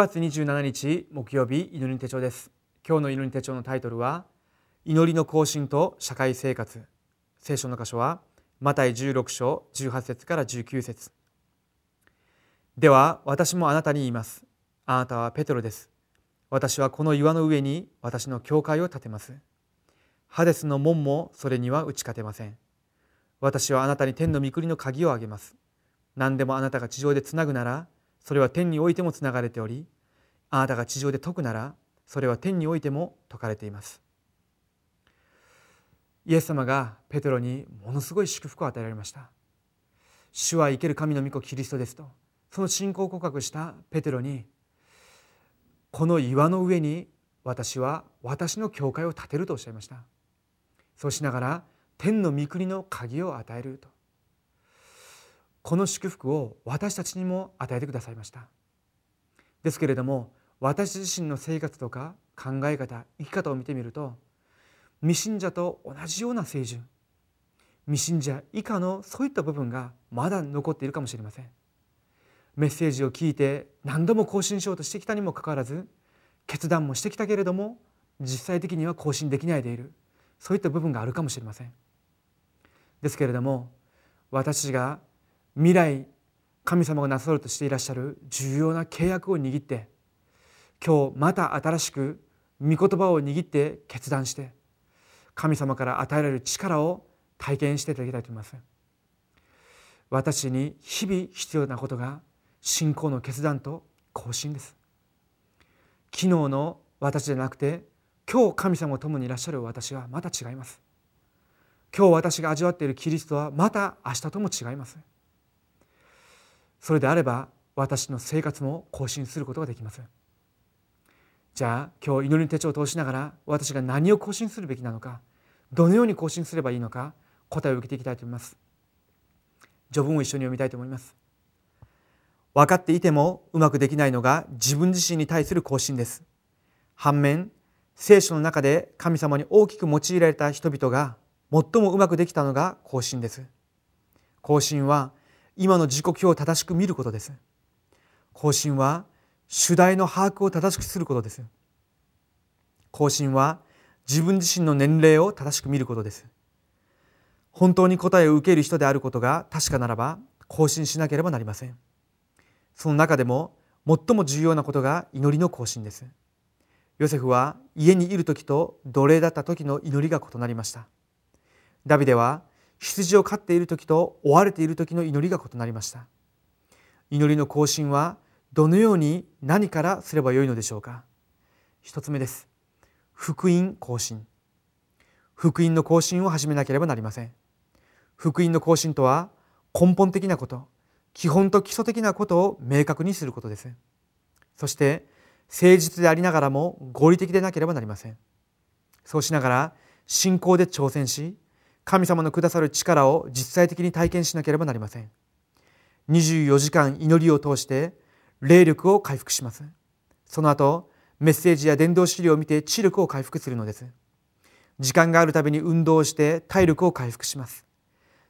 月27日木曜日祈り手帳です。今日の祈り手帳のタイトルは祈りの更新と社会生活。聖書の箇所はマタイ16章18節から19節。では私もあなたに言います。あなたはペトロです。私はこの岩の上に私の教会を建てます。ハデスの門もそれには打ち勝てません。私はあなたに天の御国の鍵をあげます。何でもあなたが地上でつなぐならそれは天においてもつながれておりあなたが地上で解くならそれは天においても解かれています。イエス様がペテロにものすごい祝福を与えられました。主は生ける神の御子キリストですとその信仰告白したペテロにこの岩の上に私は私の教会を建てるとおっしゃいました。そうしながら天の御国の鍵を与えると。この祝福を私たちにも与えてくださいました。ですけれども私自身の生活とか考え方生き方を見てみると未信者と同じような清純未信者以下のそういった部分がまだ残っているかもしれません。メッセージを聞いて何度も更新しようとしてきたにもかかわらず決断もしてきたけれども実際的には更新できないでいるそういった部分があるかもしれません。ですけれども私が未来神様がなさろうとしていらっしゃる重要な契約を握って今日また新しく御言葉を握って決断して神様から与えられる力を体験していただきたいと思います。私に日々必要なことが信仰の決断と更新です。昨日の私じゃなくて今日神様と共にいらっしゃる私はまた違います。今日私が味わっているキリストはまた明日とも違います。それであれば私の生活も更新することができますじゃあ今日祈りの手帳を通しながら私が何を更新するべきなのかどのように更新すればいいのか答えを受けていきたいと思います。序文を一緒に読みたいと思います。分かっていてもうまくできないのが自分自身に対する更新です。反面聖書の中で神様に大きく用いられた人々が最もうまくできたのが更新です。更新は今の時刻表を正しく見ることです。更新は主題の把握を正しくすることです。更新は自分自身の年齢を正しく見ることです。本当に答えを受ける人であることが確かならば更新しなければなりません。その中でも最も重要なことが祈りの更新です。ヨセフは家にいる時と奴隷だった時の祈りが異なりました。ダビデは羊を飼っている時と追われている時の祈りが異なりました。祈りの更新はどのように何からすればよいのでしょうか。一つ目です。福音更新。福音の更新を始めなければなりません。福音の更新とは根本的なこと基本と基礎的なことを明確にすることです。そして誠実でありながらも合理的でなければなりません。そうしながら信仰で挑戦し神様のくださる力を実際的に体験しなければなりません。24時間祈りを通して霊力を回復します。その後メッセージや伝道資料を見て知力を回復するのです。時間があるたびに運動をして体力を回復します。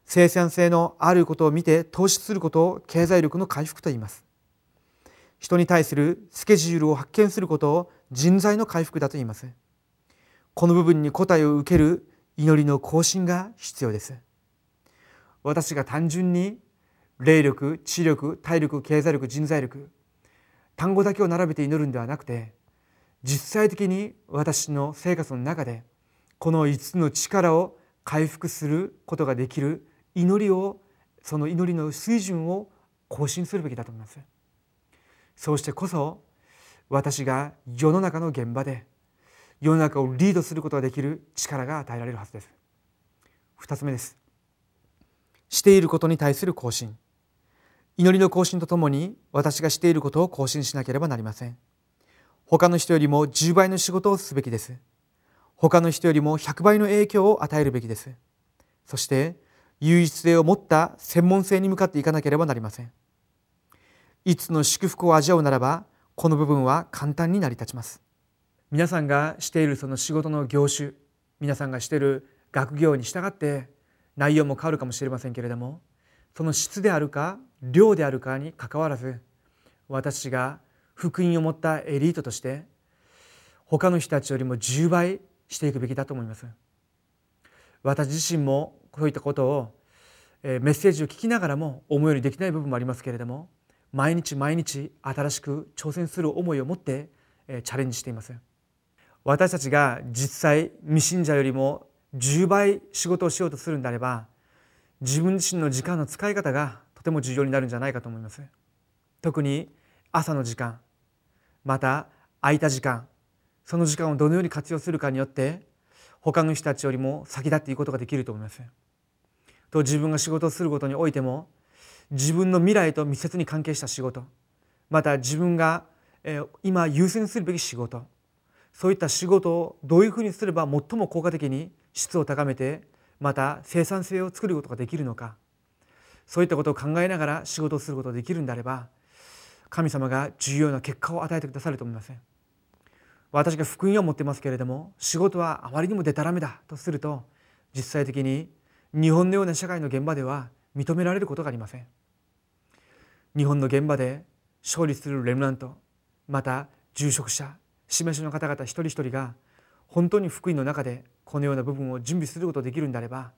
生産性のあることを見て投資することを経済力の回復と言います。人に対するスケジュールを発見することを人材の回復だと言います。この部分に答えを受ける祈りの更新が必要です。私が単純に霊力知力体力経済力人材力単語だけを並べて祈るんではなくて実際的に私の生活の中でこの5つの力を回復することができる祈りをその祈りの水準を更新するべきだと思います。そうしてこそ私が世の中の現場で世の中をリードすることができる力が与えられるはずです。二つ目です。していることに対する更新祈りの更新とともに私がしていることを更新しなければなりません。他の人よりも10倍の仕事をすべきです。他の人よりも100倍の影響を与えるべきです。そして唯一性を持った専門性に向かっていかなければなりません。いつの祝福を味わうならばこの部分は簡単に成り立ちます。皆さんがしているその仕事の業種皆さんがしている学業に従って内容も変わるかもしれませんけれどもその質であるか量であるかにかかわらず私が福音を持ったエリートとして他の人たちよりも10倍していくべきだと思います。私自身もこういったことをメッセージを聞きながらも思うようにできない部分もありますけれども毎日毎日新しく挑戦する思いを持ってチャレンジしています。私たちが実際未信者よりも10倍仕事をしようとするんであれば自分自身の時間の使い方がとても重要になるんじゃないかと思います。特に朝の時間また空いた時間その時間をどのように活用するかによって他の人たちよりも先立っていくことができると思います。と自分が仕事をすることにおいても自分の未来と密接に関係した仕事また自分が今優先するべき仕事そういった仕事をどういうふうにすれば最も効果的に質を高めてまた生産性を作ることができるのか。そういったことを考えながら仕事をすることができるんであれば神様が重要な結果を与えてくださると思いません。私が福音を持ってますけれども仕事はあまりにもでたらめだとすると実際的に日本のような社会の現場では認められることがありません。日本の現場で勝利するレムナントまた住職者示しの方々一人一人が本当に福音の中でこのような部分を準備することができるんであれば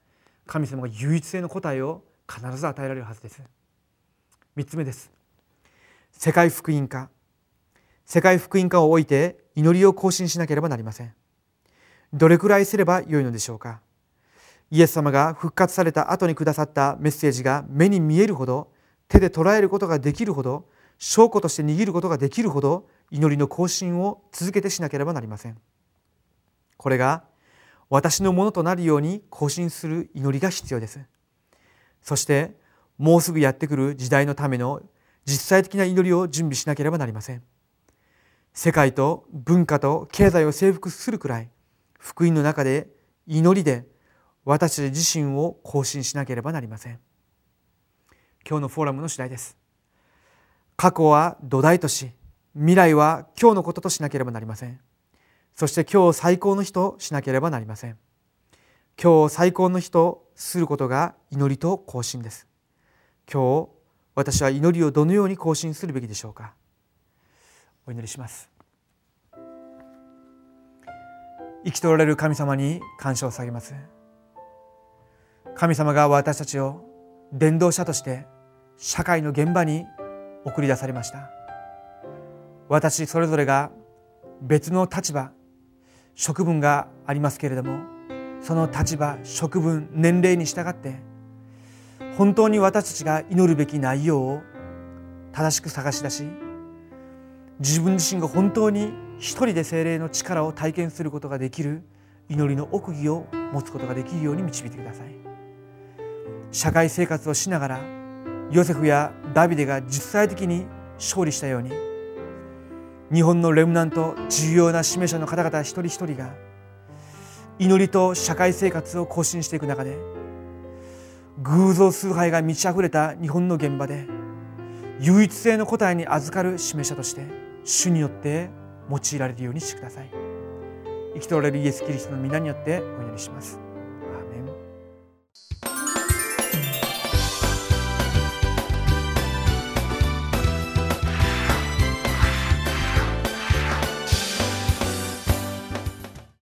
神様が唯一性の答えを必ず与えられるはずです。3つ目です。世界福音化。世界福音化を置いて祈りを更新しなければなりません。どれくらいすればよいのでしょうか。イエス様が復活された後にくださったメッセージが目に見えるほど手で捉えることができるほど証拠として握ることができるほど祈りの更新を続けてしなければなりません。これが私のものとなるように更新する祈りが必要です。そしてもうすぐやってくる時代のための実際的な祈りを準備しなければなりません。世界と文化と経済を征服するくらい福音の中で祈りで私自身を更新しなければなりません。今日のフォーラムの次第です。過去は土台とし未来は今日のこととしなければなりません。そして今日最高の日としなければなりません。今日最高の日とすることが祈りと更新です。今日私は祈りをどのように更新するべきでしょうか。お祈りします。生きておられる神様に感謝を下げます。神様が私たちを伝道者として社会の現場に送り出されました。私それぞれが別の立場職分がありますけれどもその立場職分年齢に従って本当に私たちが祈るべき内容を正しく探し出し自分自身が本当に一人で精霊の力を体験することができる祈りの奥義を持つことができるように導いてください。社会生活をしながらヨセフやダビデが実際的に勝利したように日本のレムナント重要な指名者の方々一人一人が祈りと社会生活を更新していく中で偶像崇拝が満ち溢れた日本の現場で唯一性の答えに預かる指名者として主によって用いられるようにしてください。生きておられるイエス・キリストの皆によってお祈りします。